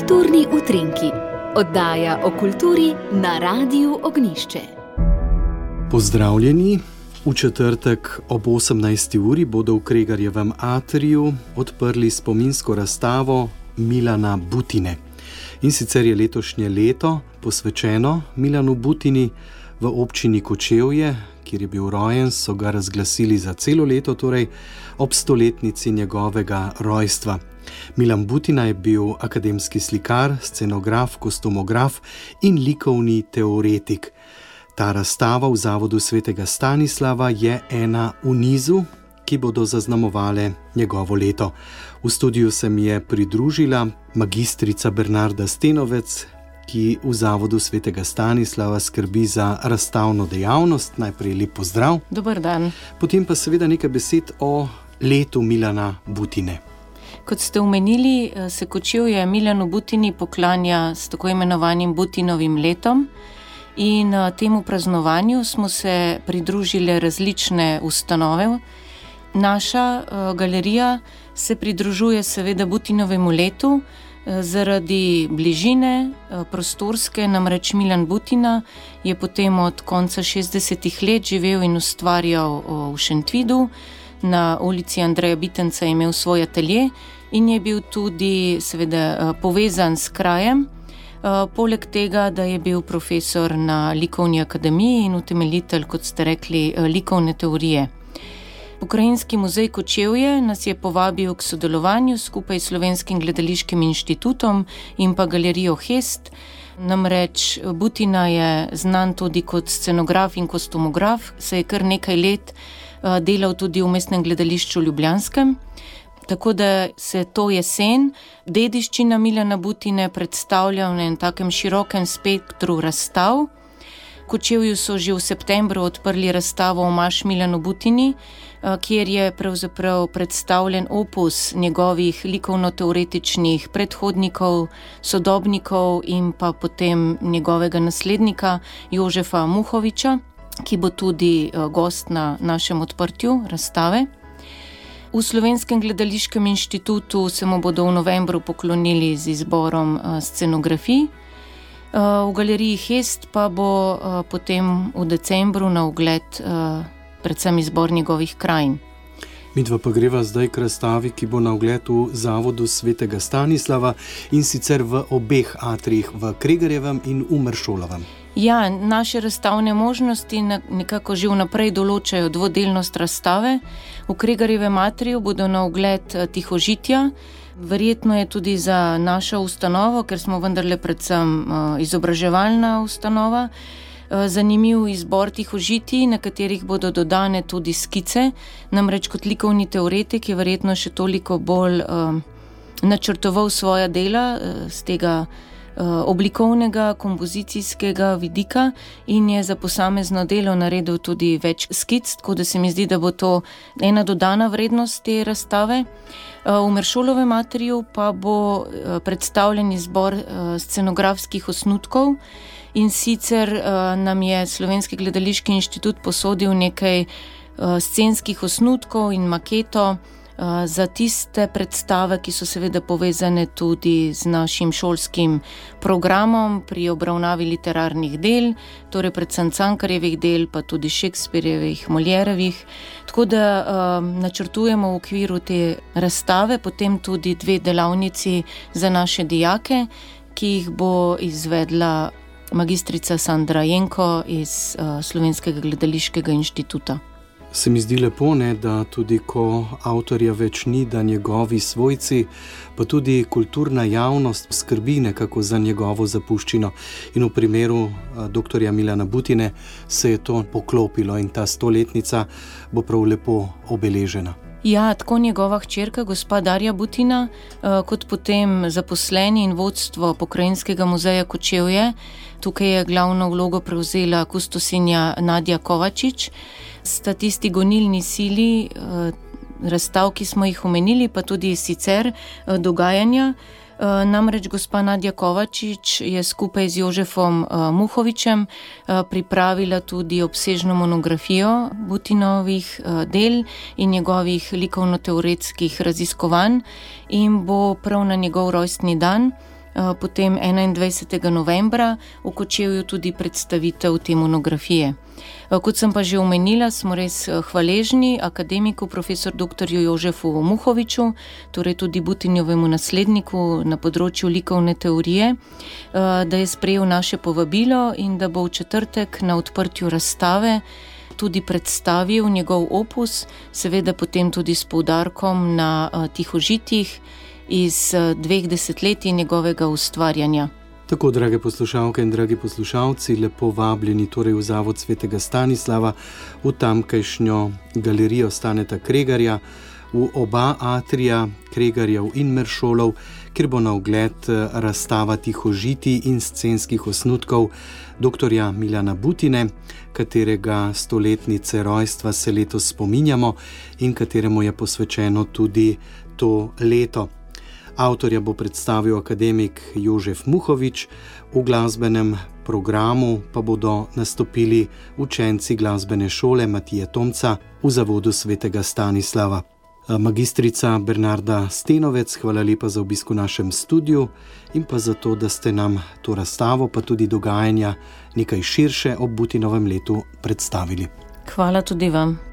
Kulturni utrinki, oddaja o kulturi na Radiu Ognišče. Pozdravljeni. V četrtek ob 18. uri bodo v Kregarjevem atriju odprli spominsko razstavo Milana Butine. In sicer je letošnje leto posvečeno Milanu Butini v občini Kočevje, kjer je bil rojen, so ga razglasili za celo leto, torej ob stoletnici njegovega rojstva. Milan Butina je bil akademski slikar, scenograf, kostumograf in likovni teoretik. Ta razstava v Zavodu svetega Stanislava je ena v nizu, ki bodo zaznamovale njegovo leto. V studiu se mi je pridružila magistrica Bernarda Stenovec, ki v Zavodu svetega Stanislava skrbi za razstavno dejavnost. Najprej lep pozdrav. Dober dan. Potem pa seveda nekaj besed o letu Milana Butine. Kot ste omenili, se kočevje Milano Butini poklanja s tako imenovanim Butinovim letom. In temu praznovanju smo se pridružili različne ustanove. Naša galerija se pridružuje seveda Butinovemu letu zaradi bližine prostorske, namreč Milan Butina je potem od konca 60-ih let živel in ustvarjal v Šentvidu. Na ulici Andreja Bitenca je imel svoj atelje in je bil tudi, seveda, povezan s krajem. Poleg tega, da je bil profesor na Likovni akademiji in utemeljitelj, kot ste rekli, likovne teorije. Pokrajinski muzej Kočevje nas je povabil k sodelovanju skupaj s Slovenskim gledališkim inštitutom in pa galerijo Hest. Namreč Butina je znan tudi kot scenograf in kostumograf, se je kar nekaj let delal tudi v mestnem gledališču Ljubljanskem. Tako da se to jesen dediščina Milana Butine predstavlja v enem takem širokem spektru razstav. Kočevju so že v septembru odprli razstavo Omaž Milanu Butini, kjer je pravzaprav predstavljen opus njegovih likovno-teoretičnih predhodnikov, sodobnikov in pa potem njegovega naslednika Jožefa Muhoviča, ki bo tudi gost na našem odprtju razstave. V Slovenskem gledališkem inštitutu se mu bodo v novembru poklonili z izborom scenografij. V galeriji Hest pa bo potem v decembru na ogled predvsem izbor njegovih krajin. Midva pa greva zdaj k razstavi, ki bo na ogled v Zavodu svetega Stanislava in sicer v obeh atrijih, v Kregarjevem in v Meršolovem. Ja, naše razstavne možnosti nekako že vnaprej določajo dvodelnost razstave. V Kregarjevem atriju bodo na ogled tihožitja. Verjetno je tudi za našo ustanovo, ker smo vendarle predvsem izobraževalna ustanova, zanimiv izbor tihožitij, na katerih bodo dodane tudi skice. Namreč kot likovni teoretik je verjetno še toliko bolj načrtoval svoja dela s tega oblikovnega, kompozicijskega vidika in je za posamezno delo naredil tudi več skic, tako da se mi zdi, da bo to ena dodana vrednost te razstave. V Meršolovem atriju pa bo predstavljen izbor scenografskih osnutkov. In sicer nam je Slovenski gledališki inštitut posodil nekaj scenskih osnutkov in maketo za tiste predstave, ki so seveda povezane tudi z našim šolskim programom pri obravnavi literarnih del, torej predvsem Cankarjevih del, pa tudi Shakespearjevih, Molièrevih. Tako da načrtujemo v okviru te razstave potem tudi dve delavnici za naše dijake, ki jih bo izvedla magistrica Sandra Jenko iz Slovenskega gledališkega inštituta. Se mi zdi lepo, ne, da tudi ko avtorja več ni, da njegovi svojci, pa tudi kulturna javnost skrbi nekako za njegovo zapuščino. In v primeru doktorja Milana Butine se je to poklopilo in ta stoletnica bo prav lepo obeležena. Ja, tako njegova hčerka, gospa Darja Butina, kot potem zaposleni in vodstvo Pokrajinskega muzeja Kočevje. Tukaj je glavno vlogo prevzela kustosinja Nadja Kovačič. Sta tisti gonilni sili razstav, ki smo jih omenili, pa tudi sicer dogajanja. Namreč gospa Nadja Kovačič je skupaj z Jožefom Muhovičem pripravila tudi obsežno monografijo Butinovih del in njegovih likovno-teoretskih raziskovanj in bo prav na njegov rojstni dan, potem 21. novembra v Kočevju tudi predstavitev te monografije. Kot sem pa že omenila, smo res hvaležni akademiku, profesor dr. Jožefu Muhoviču, torej tudi Butinjovemu nasledniku na področju likovne teorije, da je sprejel naše povabilo in da bo v četrtek na odprtju razstave tudi predstavil njegov opus, seveda potem tudi s poudarkom na tihožitih iz dveh desetletij njegovega ustvarjanja. Tako, drage poslušalke in dragi poslušalci, lepo vabljeni torej v Zavod svetega Stanislava, v tamkajšnjo galerijo Staneta Kregarja, v oba atrija Kregarjev in Meršolov, kjer bo na ogled razstava tihožiti in scenskih osnutkov dr. Miljana Butine, katerega stoletnice rojstva se letos spominjamo in kateremu je posvečeno tudi to leto. Avtorja bo predstavil akademik Jožef Muhovič, v glasbenem programu pa bodo nastopili učenci glasbene šole Matije Tomca v zavodu svetega Stanislava. Magistrica Bernarda Stenovec, hvala lepa za obisk v našem studiu in pa za to, da ste nam to razstavo, pa tudi dogajanja nekaj širše ob Butinovem letu predstavili. Hvala tudi vam.